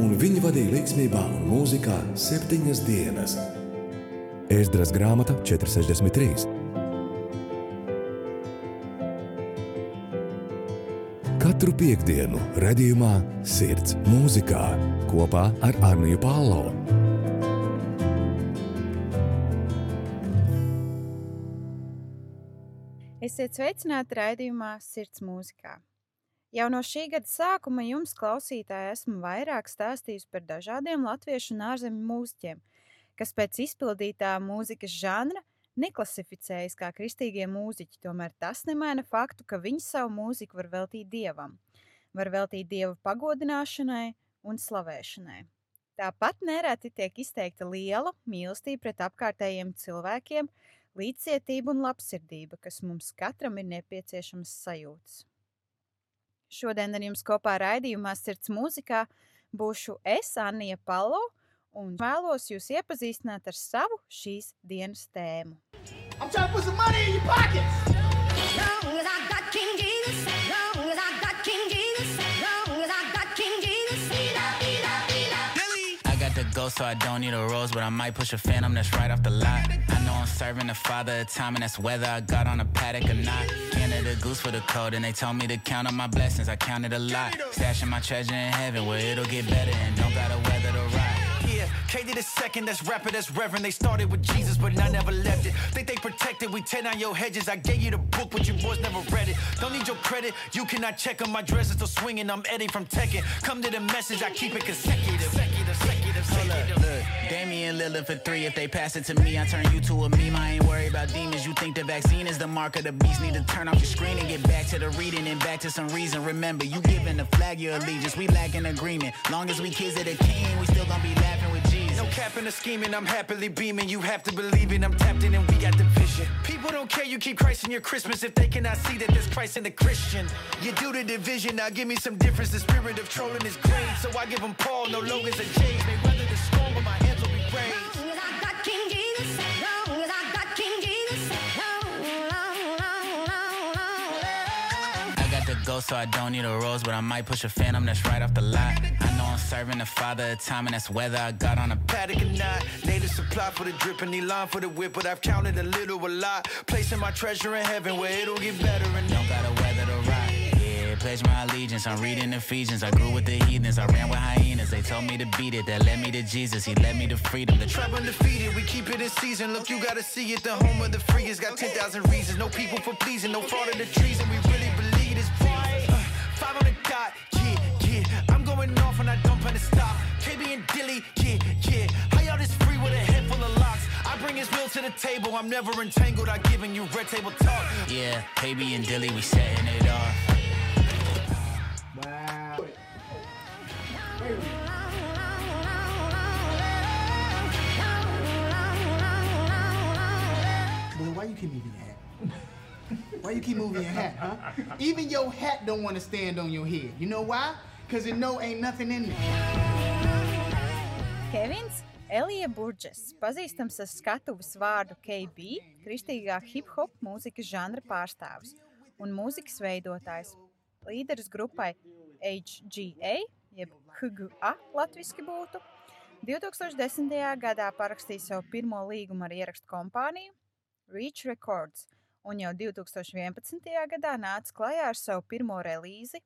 un viņi vadīja līdzsvarā un mūzikā septiņas dienas. Ēzdras grāmata 463. Katru piekdienu, redzējumā, sirds mūzikā kopā ar Arniju Pālau. Esiet sveicināti raidījumā Sirds mūzikā. Jau no šī gada sākuma jums, klausītāji, esmu vairāk stāstījis par dažādiem latviešu un ārzemju mūziķiem, kas pēc izpildītā mūzikas žanra neklasificējas kā kristīgie mūziķi. Tomēr tas nemaina faktu, ka viņi savu mūziku var veltīt dievam, var veltīt dievu pagodināšanai un slavēšanai. Tāpat nereti tiek izteikta liela mīlestība pret apkārtējiem cilvēkiem, līdzcietība un labsirdība, kas mums katram ir nepieciešamas sajūtas. Šodien ar jums kopā raidījumā Sirds mūzikā būšu es, Anija Palo, un vēlos jūs iepazīstināt ar savu šīs dienas tēmu. I'm trying to put some money in your pockets. Long as I got King Jesus, ghost, so I don't need a rose, but I might push a phantom that's right off the lot. I know I'm serving the father of time, and that's whether I got on a Patek or not. Canada goose for the code, and they told me to count on my blessings. I counted a lot, stashing my treasure in heaven where it'll get better, and don't gotta weather the ride. Yeah, KD the second, that's rapper, that's reverend. They started with Jesus, but I never left it. Think they protected, we tear down your hedges. I gave you the book, but you boys never read it. Don't need your credit, you cannot check on my dress, is still swinging. I'm Eddie from Tekken. Come to the message, I keep it consecutive. Damian Lillard for three. If they pass it to me, I turn you to a meme. I ain't worried about demons. You think the vaccine is the mark of the beast. Need to turn off your screen and get back to the reading and back to some reason. Remember, you giving the flag your allegiance. We lack an agreement. Long as we kids of the king, we still gonna be laughing capping or scheming, I'm happily beaming. You have to believe it, I'm tapped in and we got the vision. People don't care, you keep Christ in your Christmas if they cannot see that there's Christ in the Christian. You do the division, now give me some difference. The spirit of trolling is great, so I give them Paul, no Logans or James. May weather the storm, but my hands will be raised. I got King Jesus, I got King Jesus, long, long, long, long, long, long. I got the ghost, so I don't need a rose, but I might push a phantom that's right off the lot. I know I'm serving the father of time, and that's whether I got on a Patek or not, native supply for the drip and the line for the whip, but I've counted a little a lot. Placing my treasure in heaven where it'll get better and don't gotta weather the ride. Yeah, pledge my allegiance. I'm reading Ephesians. I grew with the heathens. I ran with hyenas. They told me to beat it. That led me to Jesus. He led me to freedom. The Trap undefeated, we keep it in season. Look, you gotta see it. The home of the free has got 10,000 reasons. No people for pleasing, no fraud of the treason. We really believe this right. Uh, five on the dot, KB and Dilly, yeah, yeah. How y'all this free with a head full of locks? I bring his will to the table. I'm never entangled. I giving you red table talk. Yeah, KB and Dilly, we setting it off. Boy, why you keep moving your hat? Why you keep moving your hat, huh? Even your hat don't want to stand on your head. You know why? Cause it know ain't nothing in there. Kevins Elija Burģes, pazīstams ar skatuves vārdu KB, kristīgā hip-hop mūzikas žanra pārstāvis un mūzikas veidotājs, līderis grupai HGA, jeb HGA latviski būtu. 2010. gadā parakstīja savu pirmo līgumu ar ierakstu kompāniju Reach Records, un jau 2011. gadā nāca klajā ar savu pirmo relīzi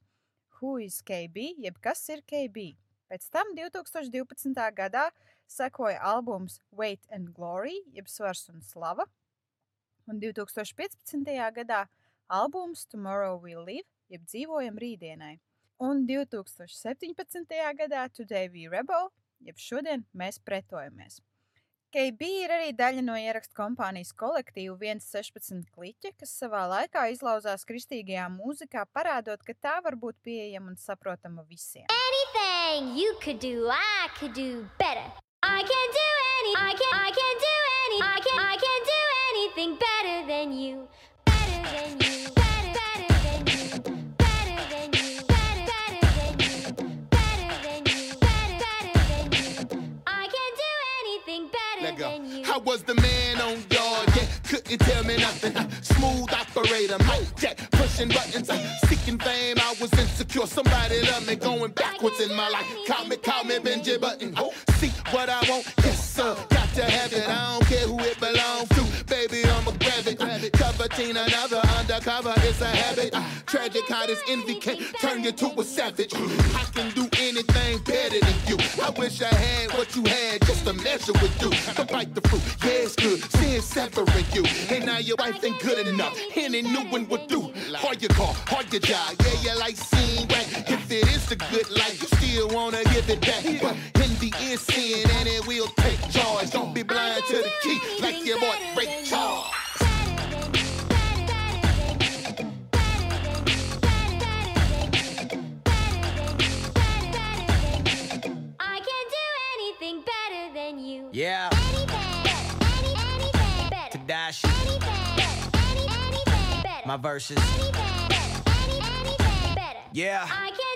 Who is KB, jeb kas ir KB. Pēc tam 2012. gadā sekoja albums Wait and Glory, jeb Svars un Slava, un 2015. gadā albums Tomorrow We Live, jeb Dzīvojam rītdienai, un 2017. gadā Today We Rebel, jeb Šodien mēs pretojamies. KB ir arī daļa no ierakstu kompānijas kolektīva 116 kliķa, kas savā laikā izlauzās kristīgajā mūzikā, parādot, ka tā var būt pieejama un saprotama visiem. Anything you could do, I could do better. I can do any, I can, I can do any, I can, I can do anything better than you, better than you, better, better than you, better than you, better, better than you, better than you, better, better than you. I can do anything better than you. I was the man on guard, yeah, couldn't tell me nothing. Smooth operator, mic check, pushing buttons. Seeking fame, I was insecure. Somebody love me going backwards in my life. Call me, call me Benji Button. See what I want, yes sir. Got to have it. I don't care who it belongs to. Baby, It. Coveting another undercover is a habit. Ah, tragic how this envy can turn you to a savage. I can do anything better than you. I wish I had what you had just to measure with you. To bite the fruit, yeah, it's good. Seeing severing you. And now your wife ain't good enough. Any new one would do. Hard your car, hard your job. Yeah, you like seeing right. If it is the good life, you still wanna give it back. But in the end, sin and it will take charge. Don't be blind to the key like your boy Ray Charles. Yeah, Anything better, any, anything better. Tedashii, Anything better, any, anything better. my verses. Anything better, any, anything better. Yeah. I can do anything better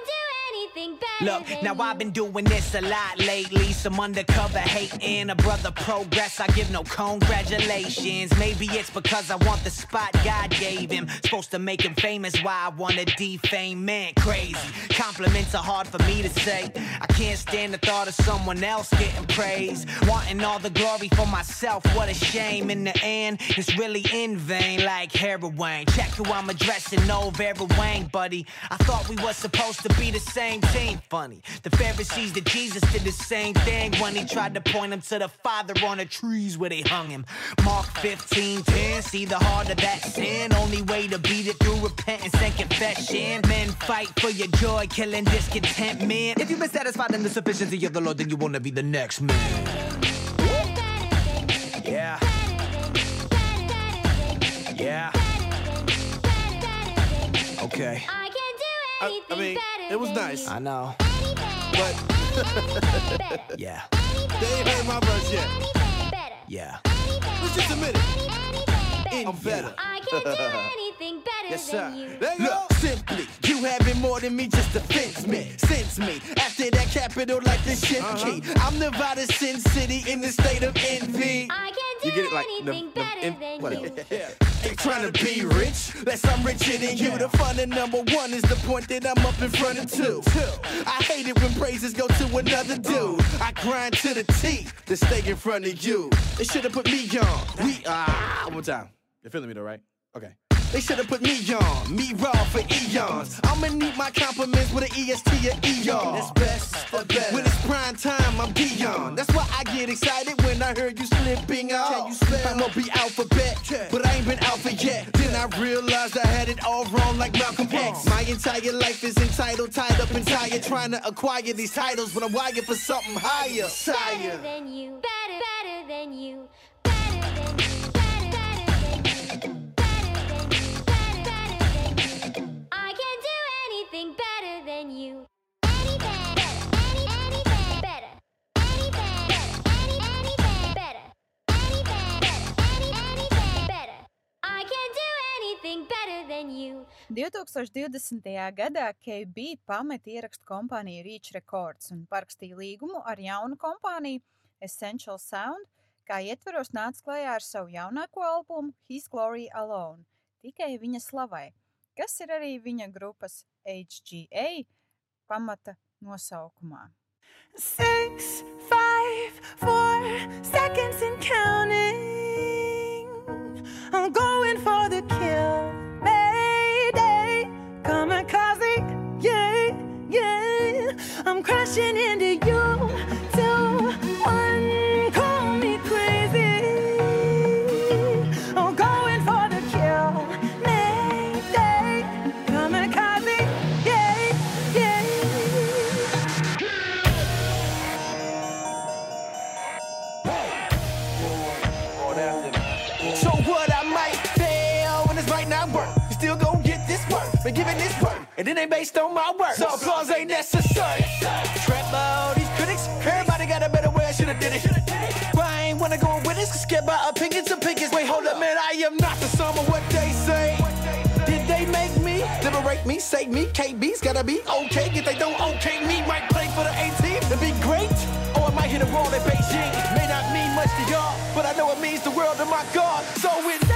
Look, now. I've been doing this a lot lately. Some undercover hating, a brother progress. I give no congratulations. Maybe it's because I want the spot God gave him. Supposed to make him famous, why I wanna defame man. Crazy. Compliments are hard for me to say. I can't stand the thought of someone else getting praise. Wanting all the glory for myself, what a shame. In the end, it's really in vain, like heroin. Check who I'm addressing, no Vera Wang, buddy. I thought we were supposed to be the same team. Funny, the Pharisees that Jesus did the same thing when he tried to point him to the Father on the trees where they hung him. Mark 15, 10, see the heart of that sin. Only way to beat it through repentance and confession. Men fight for your joy, killing discontentment. If you've been satisfied in the sufficiency of the Lord, then you wanna be the next man. Yeah. Yeah. Okay. I I, mean, better it was nice. I know. but Yeah. they ain't heard my verse yet. Yeah. Let's just admit it. better. I'm better. I can do anything better Yes, sir. than you. There you go. Look, simply, you have been more than me, just offends me, sends me. After that capital, like the ship uh-huh. key. I'm Nevada Sin City in the state of envy. I can do You get it like the, anything the, in, whatever. you. Yeah. Ain't trying to be rich, less I'm richer than you. The fun of number one is the point that I'm up in front of two. I hate it when praises go to another dude. I grind to the teeth to stay in front of you. They should have put me on. We ah. One more time. You're feeling me though, right? Okay. They should have put me on, me raw for eons. I'ma need my compliments with an EST or ER. That's best, the best. When it's prime time, I'm beyond. That's why I get excited when I heard you slipping off. Can you spell? I'ma be alphabet, but I ain't been alpha yet. Then I realized I had it all wrong like Malcolm X. My entire life is entitled, tied up and tired, trying to acquire these titles when I'm wired for something higher. Better Sire. than you. Better, better than you. 2020. gadā KB pameta ierakstu kompāniju Reach Records un parakstīja līgumu ar jaunu kompāniju Essential Sound, kā ietveros nāca klajā ar savu jaunāko albumu His Glory Alone, tikai viņa slavai, kas ir arī viņa grupas HGA pamata nosaukumā. Six, five, four seconds and counting. I'm going for the kill. Crashing into you. And it ain't based on my work. So applause ain't necessary. Trap all these critics. Everybody got a better way. I should've did it. But I ain't wanna go with this. Scared by opinions, opinions. Wait, hold up, man. I am not the sum of what they say. Did they make me? Liberate me, save me. KB's gotta be okay. If they don't okay me, might play for the 18. It'd be great. Or I might hit a wall in Beijing. May not mean much to y'all, but I know it means the world to my God. So it's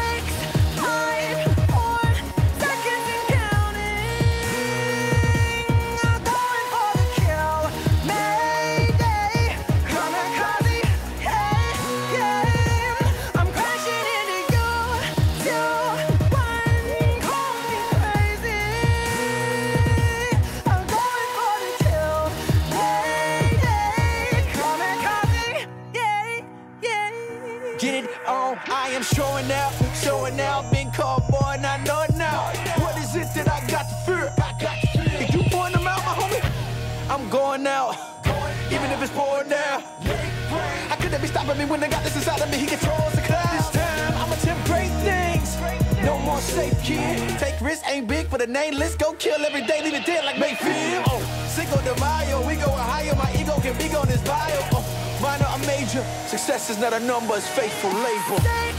stopping me when they got this inside of me. He controls the clouds. This time, I'ma attempt great things. No more safe kid. Take risks, ain't big for the name. Let's go kill every day, leave it dead like Mayfield. Oh, Cinco de Mayo, we going higher. My ego can be on this bio. Oh, minor or major. Success is not a number, it's faithful labor. Six,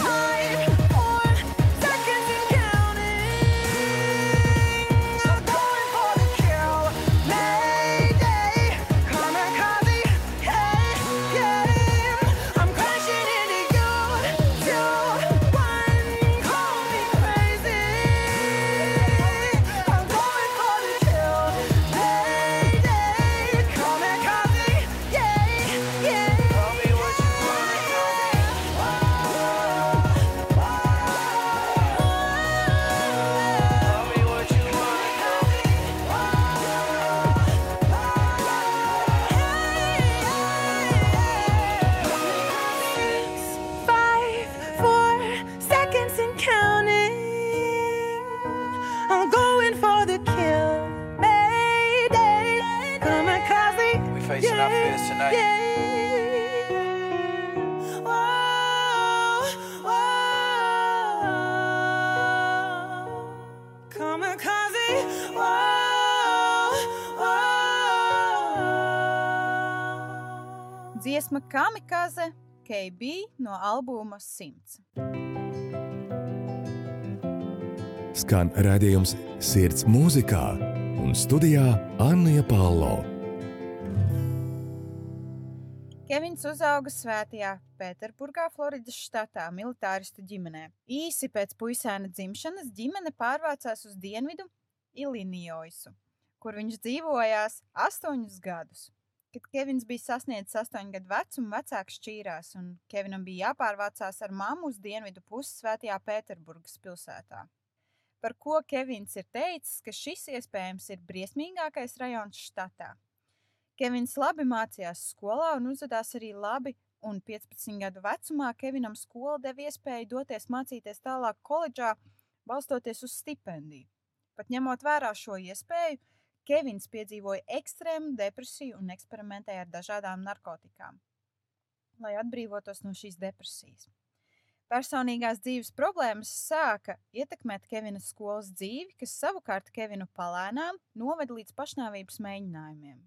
Five, Dziesma Kamikaze KB no albuma 100. Skan redzējums Sirds mūzikā un studijā Anna Palo. Kevins uzauga Svētajā Pēterburgā, Floridas štatā, militāristu ģimenē. Īsi pēc puisēna dzimšanas ģimene pārvācās uz dienvidu Ilinioisu, kur viņš dzīvojās astoņus gadus. Kad Kevins bija sasniedzis astoņu gadu vecumu, vecāks šķīrās, un Kevinam bija jāpārvācās ar mammu uz dienvidu pusi Svētajā Pēterburgas pilsētā. Par ko Kevins ir teicis, ka šis iespējams ir briesmīgākais rajons štatā. Kevins labi mācījās skolā un uzvedās arī labi, un 15 gadu vecumā Kevinam skola deva iespēju doties mācīties tālāk koledžā, balstoties uz stipendiju. Pat ņemot vērā šo iespēju, Kevins piedzīvoja ekstrēmu depresiju un eksperimentēja ar dažādām narkotikām, lai atbrīvotos no šīs depresijas. Personīgās dzīves problēmas sāka ietekmēt Kevina skolas dzīvi, kas savukārt Kevinu palēnām noveda līdz pašnāvības mēģinājumiem.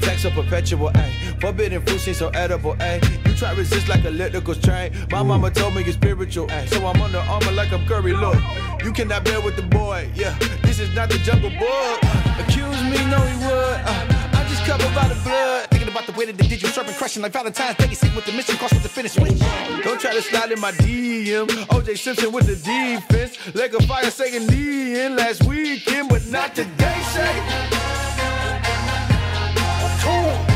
Attacks are perpetual, ayy. Forbidden fruit seems so edible, ayy. You try resist like elliptical strain. My mama told me it's spiritual, ayy. So I'm under armor like I'm Curry. Look, you cannot bear with the boy, yeah. This is not the jungle book. Accuse me, no he would. Uh, I'm just covered by the blood. Thinking about the way that they did you, sharp crushing like Valentine's Day. Sick with the mission, cross with the finish. Switch. Don't try to slide in my DM. OJ Simpson with the defense. Leg of fire saying knee in last weekend, but not today, say. Not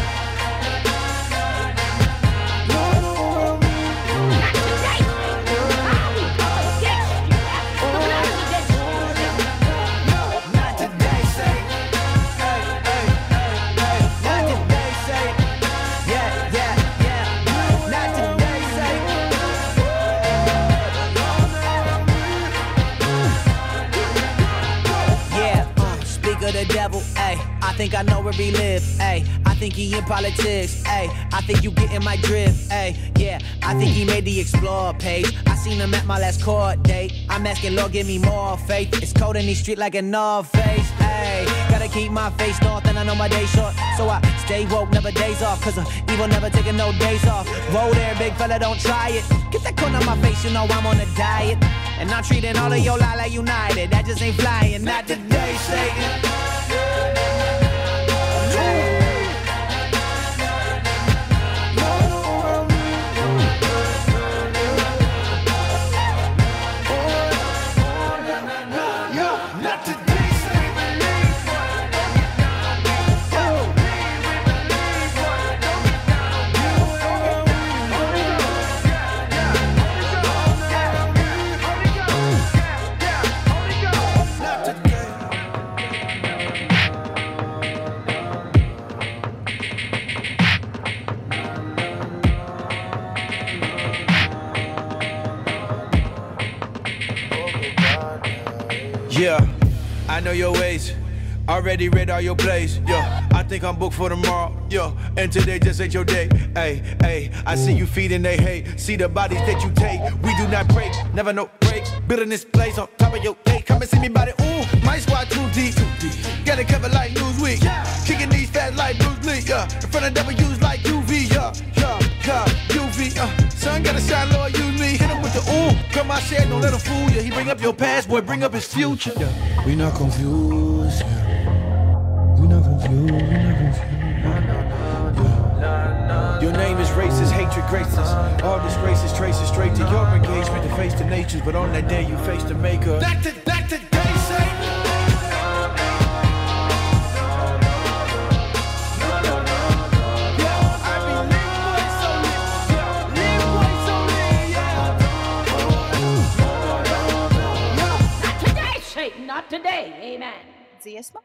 of the devil, ayy. I think I know where he live, ayy. I think he in politics, ayy. I think you getting my drift, ayy. Yeah, I think he made the explore page. I seen him at my last court date. I'm asking Lord, give me more faith. It's cold in these streets like a North Face, ayy. Gotta keep my face north, and I know my day short, so I stay woke, never days off. Cause uh, evil never taking no days off. Roll there, big fella, don't try it. Get that corn on my face, you know I'm on a diet. And I'm treating all of your lie like united. That just ain't flying. Not today, Satan. Your ways. Already read all your plays. Yeah, I think I'm booked for tomorrow. Yeah, and today just ain't your day. Hey, hey, I see you feeding they hate. See the bodies that you take. We do not break, never no break. Building this place on top of your gate. Come and see me body. Ooh, my squad too deep. Got it covered like Newsweek. Kicking these fat like Bruce Lee. Yeah, in front of W's like UV. Yeah, yeah, yeah, UV. Uh, son gotta shine, Lord, use ooh. Come my shit, don't let him fool you. He bring up your past, boy, bring up his future. Yeah. We not confused. yeah. We not confused. We not confused. Your name is racist, hatred graces. All this disgraces traces straight to your engagement to face the nations. But on that day, you face the maker. Back to back to today. Amen. Dziesma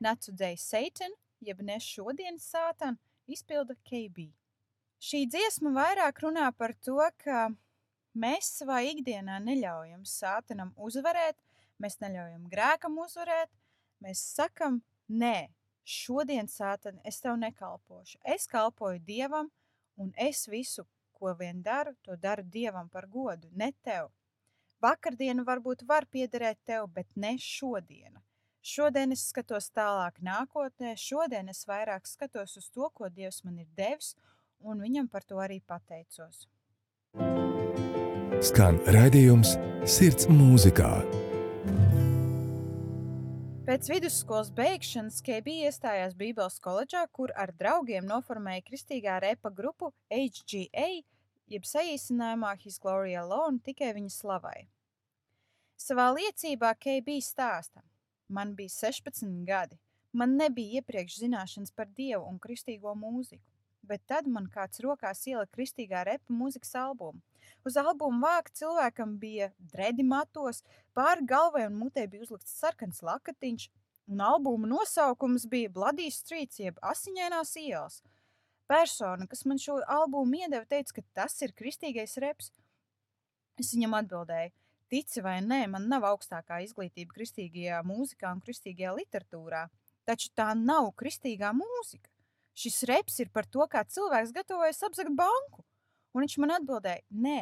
Not Today Satan, jeb ne šodien sātan, izpilda KB. Šī dziesma vairāk runā par to, ka mēs savā ikdienā neļaujam sātanam uzvarēt, mēs neļaujam grēkam uzvarēt, mēs sakam, nē, šodien sātan es tev nekalpošu. Es kalpoju Dievam, un es visu, ko vien daru, to daru Dievam par godu, ne tev. Vakardiena varbūt var piederēt tev, bet ne šodiena. Šodien es skatos tālāk nākotnē, šodien es vairāk skatos uz to, ko Dievs man ir devis, un viņam par to arī pateicos. Skan raidījums Sirds mūzikā. Pēc vidusskolas beigšanas KB iestājās Bībeles koledžā, kur ar draugiem noformēja kristīgā repa grupu HGA, jeb saīsinājumā His Glory Alone tikai viņa slavai. Savā liecībā KB stāsta: Man bija 16 gadi, man nebija iepriekš zināšanas par Dievu un kristīgo mūziku, bet tad man kāds rokās ielika kristīgā repa mūzikas albumu. Uz albumu vāka cilvēkam bija dredi matos, pāri galvai un mutē bija uzlikts sarkans lakatiņš, un albuma nosaukums bija Bloody Streets jeb Asiņainās ielas. Persona, kas man šo albumu iedeva, teica, ka tas ir kristīgais reps. Es viņam atbildēju, tici vai nē, man nav augstākā izglītība kristīgajā mūzikā un kristīgajā literatūrā, taču tā nav kristīgā mūzika. Šis reps ir par to, kā cilvēks gatavojas apzakt banku. Un viņš man atbildēja, nē,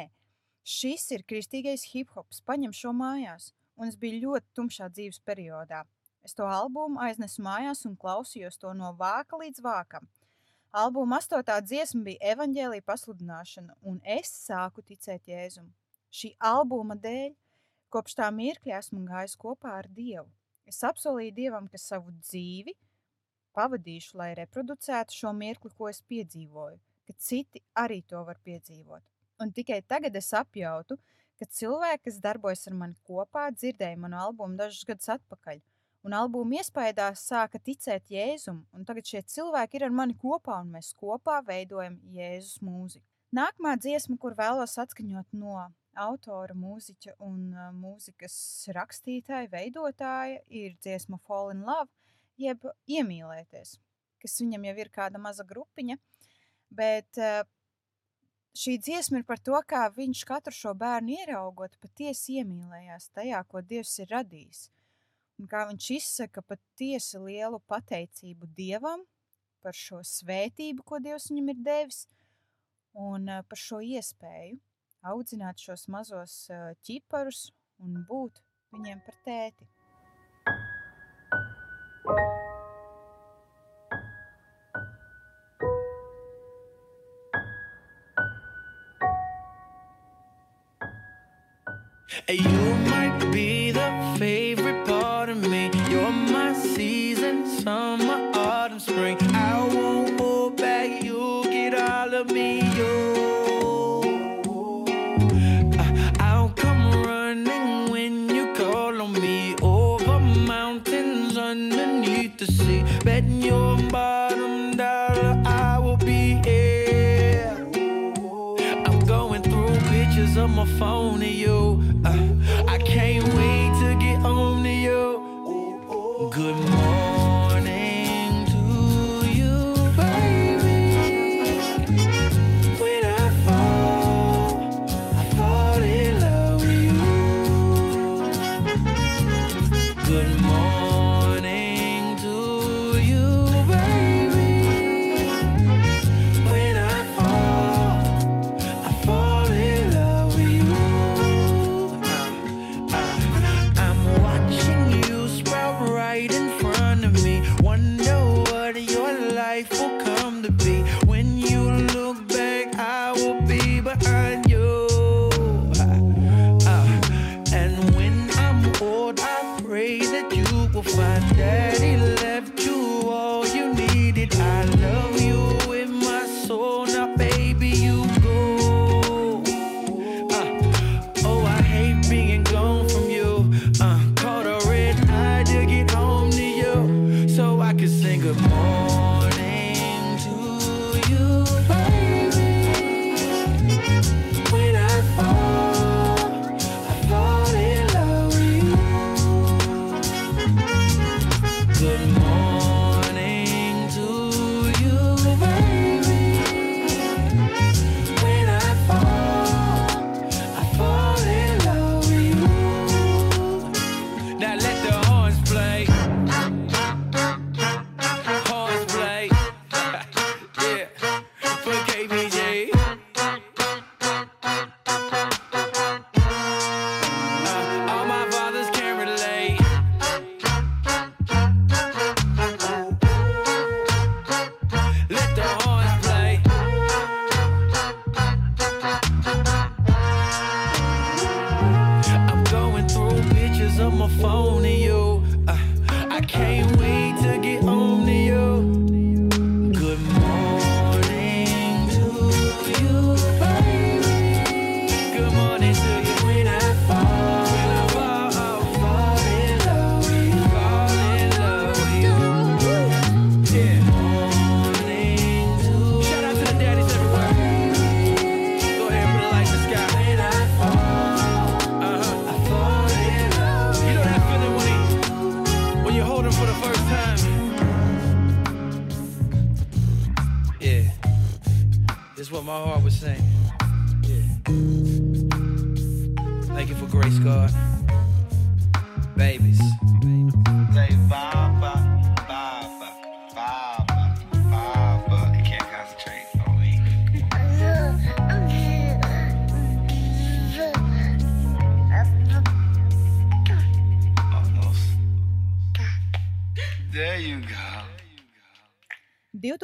šis ir kristīgais hip hops, paņem šo mājās. Un es biju ļoti tumšā dzīves periodā. Es to albumu aiznesu mājās un klausījos to no vāka līdz vākam. Albuma astotā dziesma bija evaņģēlīja pasludināšana, un es sāku ticēt Jēzum. Šī albuma dēļ, kopš tā mirkļa esmu gājis kopā ar Dievu. Es apsolīju Dievam, ka savu dzīvi pavadīšu, lai reproducētu šo mirkli, ko es piedzīvoju, ka citi arī to var piedzīvot. Un tikai tagad es apjautu, ka cilvēki, kas darbojas ar mani kopā, dzirdēja manu albumu dažus gadus atpakaļ, un albuma iespējā sāka ticēt Jēzum, un tagad šie cilvēki ir ar mani kopā, un mēs kopā veidojam Jēzus mūziku. Nākamā dziesma, kur vēlos atskaņot no autora, mūziķa un uh, mūzikas rakstītāja, veidotāja, ir dziesma Fall in Love, jeb iemīlēties, kas viņam jau ir kāda maza grupiņa, bet uh, šī dziesma ir par to, kā viņš katru šo bērnu ieraugot, patiesi iemīlējās tajā, ko Dievs ir radījis. Un kā viņš izsaka patiesi lielu pateicību Dievam par šo svētību, ko Dievs viņam ir devis, un uh, par šo iespēju audzināt šos mazos uh, ķiparus un būt viņiem par tēti. And you might You're my season, summer, autumn, spring.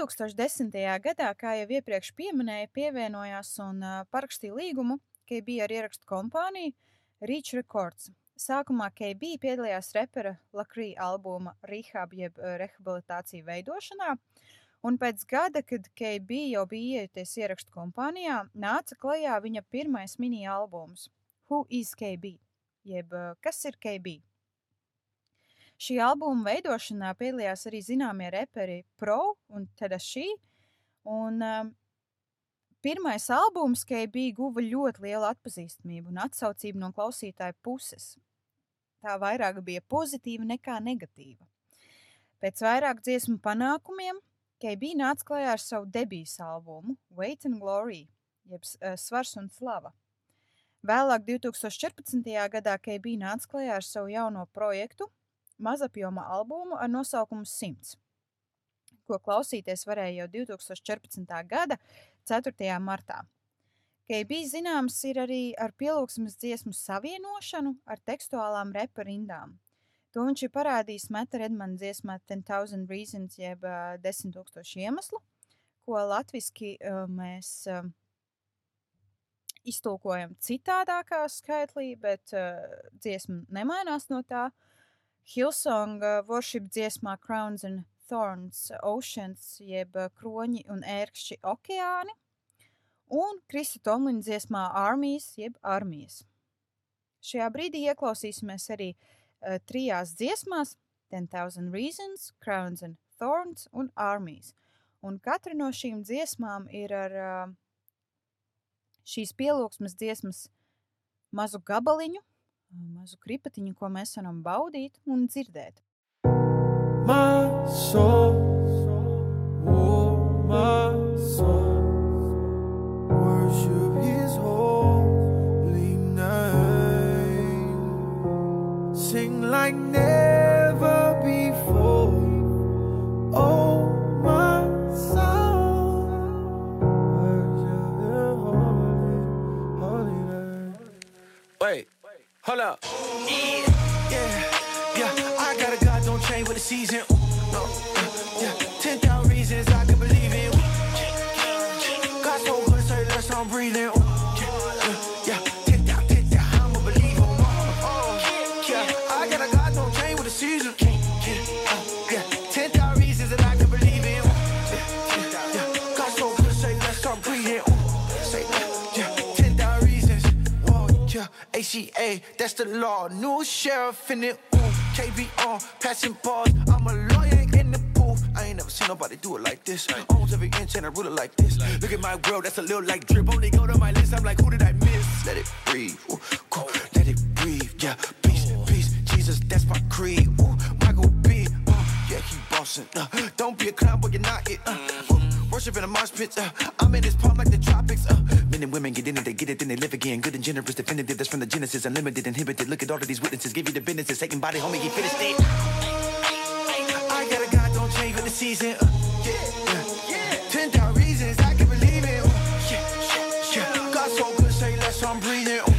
2010. gadā, kā jau iepriekš minēju, pievienojās un parakstīja līgumu KB ar ierakstu kompāniju Reach Records. Sākumā KB piedalījās repera Lakrija albuma Rehab jeb rehabilitācija veidošanā, un pēc gada, kad KB jau bija iejuties ierakstu kompānijā, nāca klajā viņa pirmais mini albums Who is KB? jeb Kas ir KB? Šī albuma veidošanā piedalījās arī zināmie reperi Pro un Tedashī. Un, um, pirmais albums, KB, guva ļoti lielu atpazīstamību un atsaucību no klausītāju puses. Tā vairāk bija pozitīva nekā negatīva. Pēc vairāk dziesmu panākumiem KB nāca klajā ar savu debijas albumu Wait and Glory, jeb uh, Svars un Slava. Vēlāk, 2014. gadā, KB nāca klajā ar savu jauno projektu, mazapjoma albumu ar nosaukumu 100, ko klausīties varēja jau 2014. gada 4. martā. KB zināms ir arī ar pielūgsmes dziesmu savienošanu ar tekstuālām repa rindām. To viņš ir parādījis Meta Redmana dziesmā 10,000 Reasons, jeb uh, 10,000 iemeslu, ko latviski uh, mēs uh, iztulkojam citādākā skaitlī, bet uh, dziesma nemainās no tā. Hillsong uh, worship dziesmā Crowns and Thorns, Oceans, jeb kroņi un ērkšķi okeāni. Un Krista Tomlina dziesmā Armijas, jeb armijas. Šajā brīdī ieklausīsimies arī uh, trijās dziesmās - 10,000 Reasons, Crowns and Thorns un Armijas. Un katra no šīm dziesmām ir ar uh, šīs pielūgsmes dziesmas mazu gabaliņu, mazu kripatiņu, ko mēs varam baudīt un dzirdēt. My ACA, that's the law. New sheriff in it. Ooh, KB on, passing balls. I'm a lawyer in the booth. I ain't never seen nobody do it like this. Owns every inch and I rule it like this. Look at my world, that's a little like drip. Only go to my list, I'm like, who did I miss? Let it breathe, ooh, cool. let it breathe, yeah. Peace, peace, Jesus, that's my creed. Ooh, Michael B, uh, yeah, he bossing. Uh, don't be a clown, but you're not it. Uh, ooh, worship in a mosh pit. Uh, I'm in this palm like the tropics. Uh, and women get in it, they get it, then they live again. Good and generous, definitive. That's from the Genesis, unlimited, inhibited. Look at all of these witnesses, give you the business. Satan body, homie, he finished it. I got a God, don't change with the season. Uh, yeah, yeah. Ten thousand reasons I can believe in. Uh, yeah, yeah, yeah. God so good, say less, I'm breathing.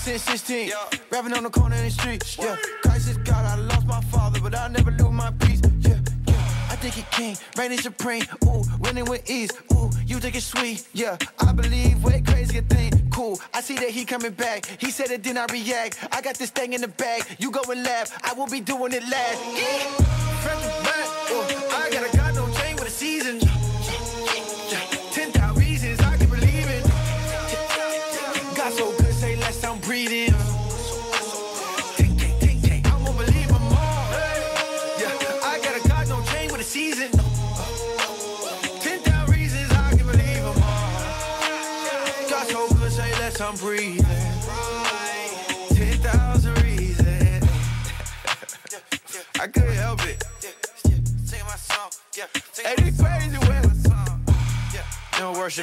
Since 16. Yeah. Rapping on the corner in the street. Yeah. Christ is God. I lost my father, but I never lose my peace. Yeah, yeah. I think he king, reigning supreme. Ooh, winning with ease. Ooh, you think it's sweet. Yeah, I believe way crazy thing. Cool, I see that he coming back. He said it, then I react. I got this thing in the bag. You go and laugh. I will be doing it last. Yeah. To back. Ooh, I got a God, don't change with the season.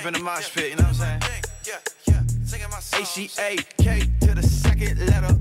No in the mosh pit, you know what I'm saying? H-E-A-K to the second letter.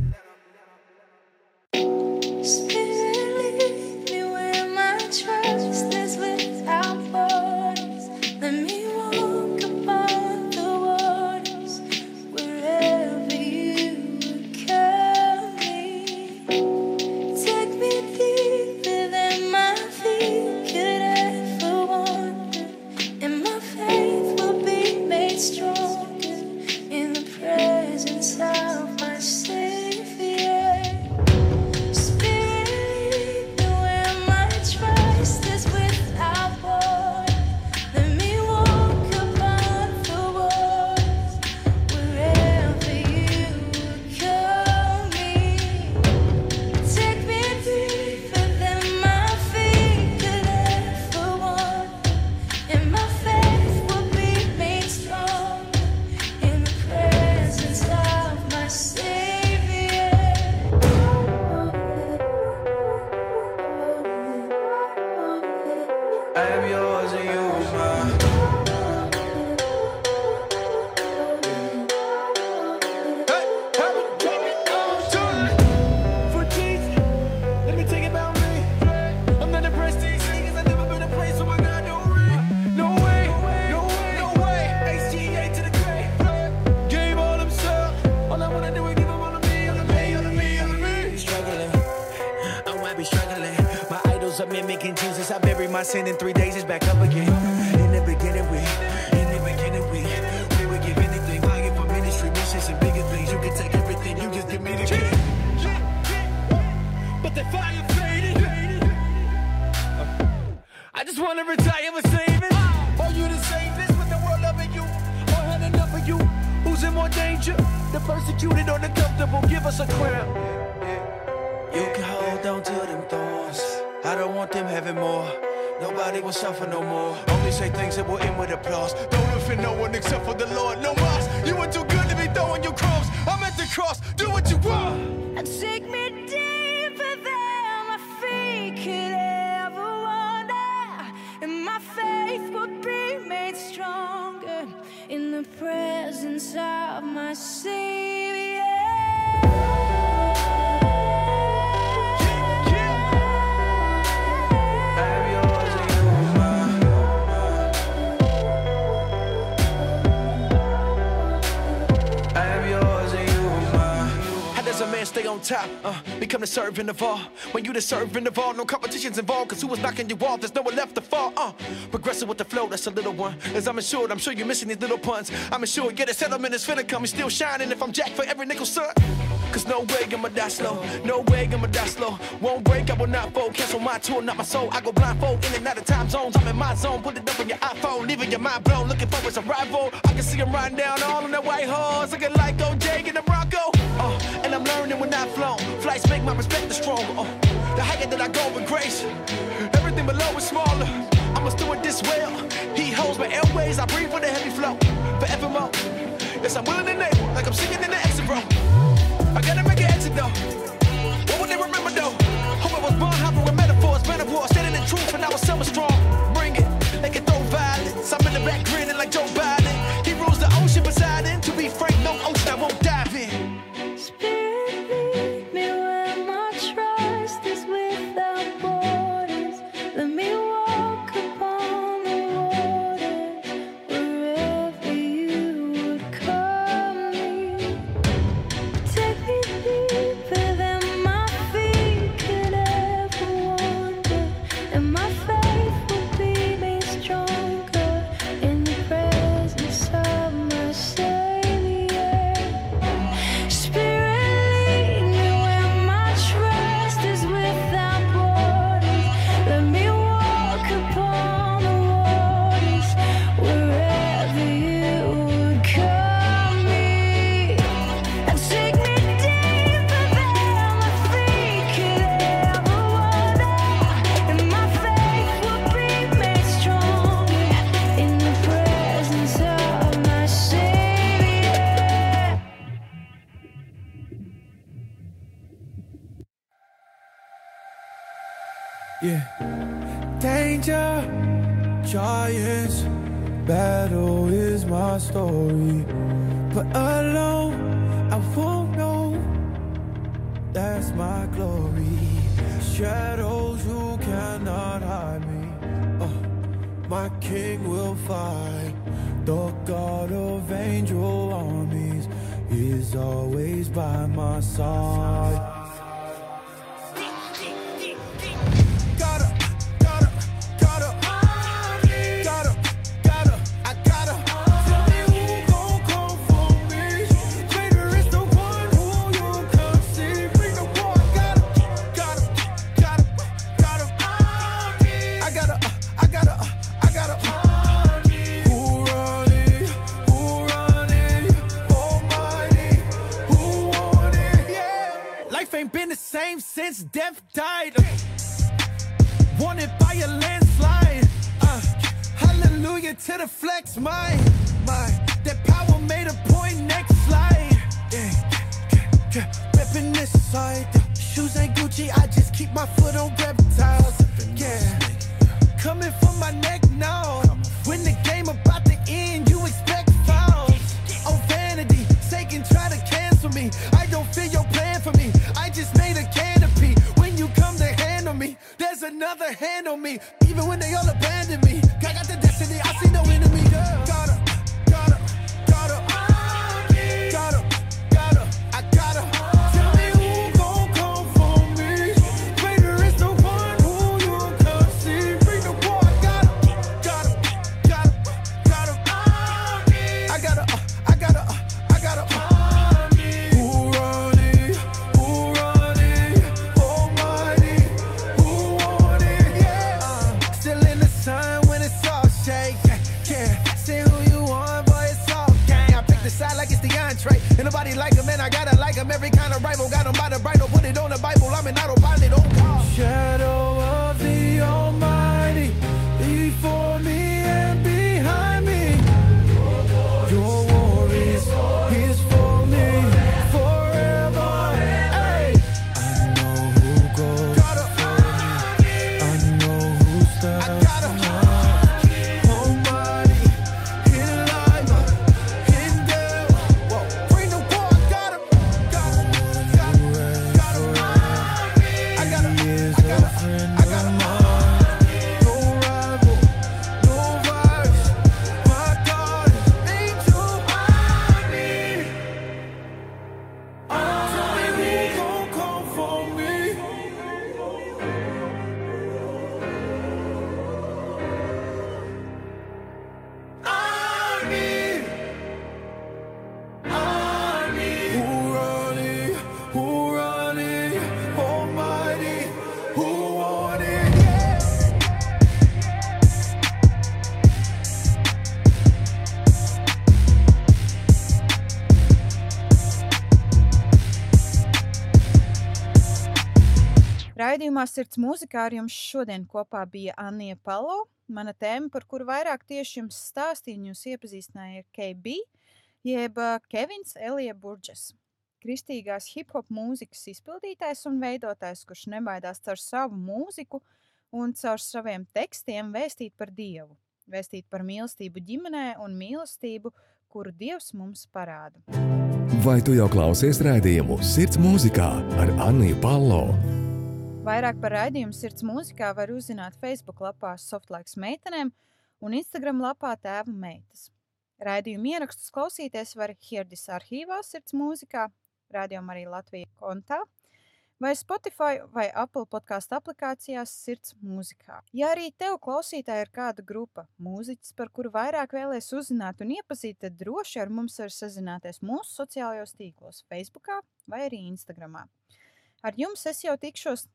Uh, become the servant of all. When you the servant of all, no competition's involved. Cause who was knocking you off? There's no one left to fall. Uh, progressive with the flow, that's a little one. As I'm assured, I'm sure you're missing these little puns. I'm assured, yeah, the settlement is finna come. He's still shining if I'm jack for every nickel, son. Cause no way I'ma die slow. No way I'ma die slow. Won't break, I will not fold. Cancel my tour, not my soul. I go blindfold in and out of time zones. I'm in my zone. Put it up on your iPhone, leaving your mind blown. Looking for his arrival. I can see him riding down all on that white horse. Looking like OJ in the Bronco. Uh, and I'm learning when I've flown. Flights make my respect the stronger. Uh, the higher that I go with grace, everything below is smaller. I must do it this well. He holds my airways. I breathe with a heavy flow. Forevermore. Yes, I'm willing to name like I'm singing in the exit row. Gotta make an exit though. What would they remember though? Hope I was born hopping with metaphors, metaphors, standing in truth, and I was summer strong. Bring it, they can throw violence. I'm in the back grinning like Joe Biden. Shadows, who cannot hide me. Uh, my king will fight. The God of angel armies is always by my side. Since death died. Wanted by a landslide. Uh, hallelujah to the flex, my, my. That power made a point, next slide. Yeah, yeah, this side. Shoes ain't Gucci, I just keep my foot on reptiles. Yeah, coming from my neck now. When the game about to end, you expect fouls. Oh, vanity, Satan try another hand on me. Even when they all abandon me, Raidījumā Sirds mūzikā ar jums šodien kopā bija Anija Palo. Mana tēma, par kuru vairāk tieši jums stāstīju, jūs iepazīstināja ar KB, jeb Kevins Elija Burģes. Kristīgās hip-hop mūzikas izpildītājs un veidotājs, kurš nebaidās caur savu mūziku un caur saviem tekstiem vēstīt par Dievu, vēstīt par mīlestību ģimenē un mīlestību, kuru Dievs mums parāda. Vai tu jau klausies rādījumu Sirds mūzikā ar Anniju Palo? Vairāk par raidījumu sirds mūzikā var uzzināt Facebook lapā Softlaiks meitenēm un Instagram lapā tēva meitas. Raidījumu ierakstus klausīties var Hierdis arhīvā sirds mūzikā, rādījumā arī Latvija kontā, vai Spotify vai Apple podkāstu aplikācijās sirds mūzikā. Ja arī tev klausītāji ir kāda grupa mūziķis, par kuru vairāk vēlēs uzzināt un iepazīt, tad droši ar mums var sazināties mūsu sociālajos tīklos, Facebookā vai arī Instagramā. Ar jums es jau tikšos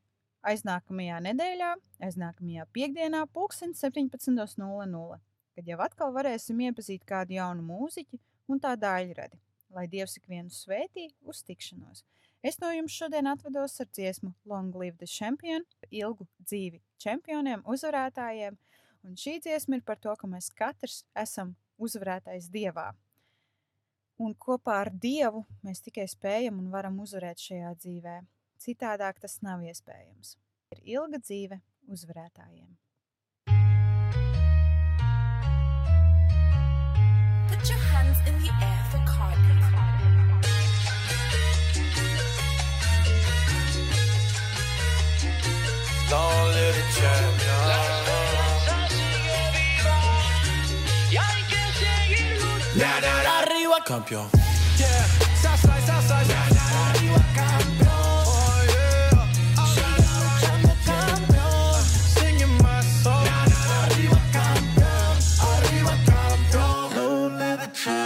aiznākamajā nedēļā, aiznākamajā piekdienā, pulksten 17.00, kad jau atkal varēsim iepazīt kādu jaunu mūziķu un tā daļradi. Lai Dievs ikvienu svētī uz tikšanos. Es no jums šodien atvados ar dziesmu Long Live the Champion, ilgu dzīvi čempioniem, uzvarētājiem, un šī dziesma ir par to, ka mēs katrs esam uzvarētājs Dievā. Un kopā ar Dievu mēs tikai spējam un varam uzvarēt šajā dzīvē. Citādāk tas nav iespējams. Ir ilga dzīve uzvarētājiem. Put your hands in the air for Cardi. Long live the champion. Arriba, campeón. Yeah, Southside, Southside. Arriba, campeón.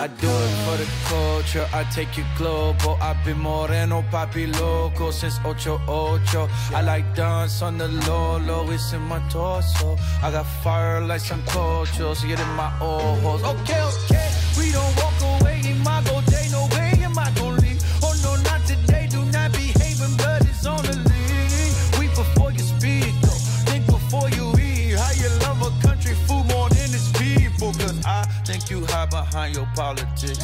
I do it for the culture, I take you global. I've been moreno, papi loco since ocho ocho. I like dance on the low, low, it's in my torso. I got fire like some cultures, get in my ojos. Okay, okay, we don't your politics.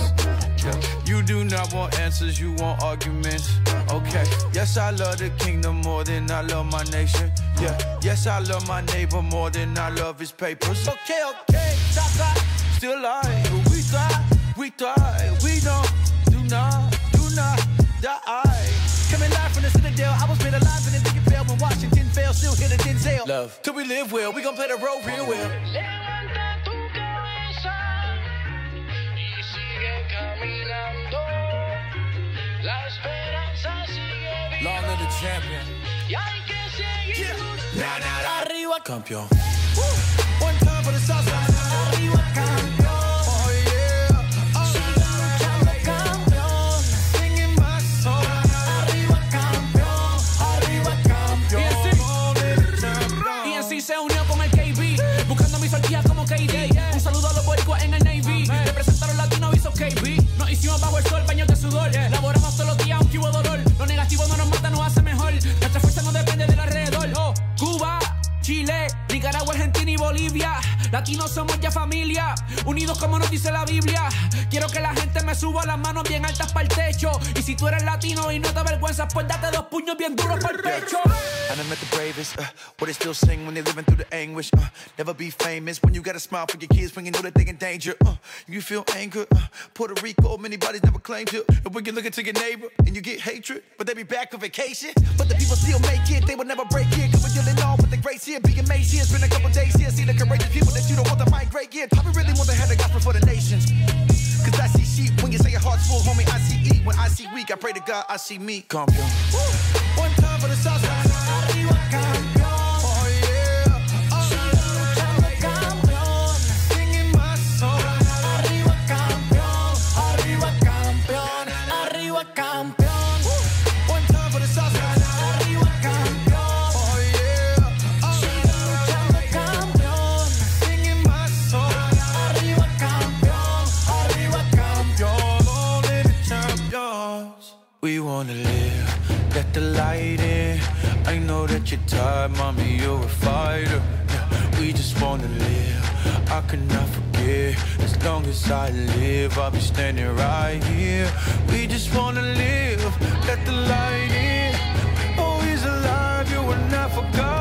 Yeah. You do not want answers, you want arguments. Okay, yes, I love the kingdom more than I love my nation. Yeah, yes, I love my neighbor more than I love his papers. Okay, okay, stop, stop. Still alive, we thrive, we thrive, we don't, do not, do not die. Coming live from the Citadel, I was made alive in the big fell when Washington fell, still hit a Denzel. Love. Till we live well, we gon' play the role real well. Longer the champion, y hay que seguir. Arriba campeón. Uh, arriba campeón, oh, oh. sigamos campeón. Arriba campeón, arriba campeón. Y en sí se unió con el KB. Buscando mis solterías como KJ. D. Un saludo a los boricuas en el Navy. Representaron Latino visos K. KB. Nos hicimos bajo el sol, de sudor. Bolivia. Latinos somos ya familia, unidos como nos dice la Biblia. Quiero que la gente me suba las manos bien altas para el techo. Y si tú eres latino y no te avergüenzas, pues date dos puños bien duros para el pecho. I done met the bravest, uh, what they still sing when they living through the anguish. Uh, never be famous when you got a smile for your kids when you know that they in danger. Uh, you feel anger, uh, Puerto Rico, many bodies never claimed you. And when you look into your neighbor and you get hatred, but they be back on vacation. But the people still make it, they will never break it. Cause we're dealing on with the grace here, being amazed here. Spend a couple days here, see the courageous people that you don't want to migrate here. I really want to have the gospel for the nations. Cause I see sheep when you say your heart's full, homie. I see eat when I see weak. I pray to God, I see me. Campeón. One time for the salsa. Arriba, wanna live, let the light in. I know that you're tired, mommy, you're a fighter. Yeah, we just wanna live. I cannot forget. As long as I live, I'll be standing right here. We just wanna live, let the light in. Oh, he's alive, you were not forgotten.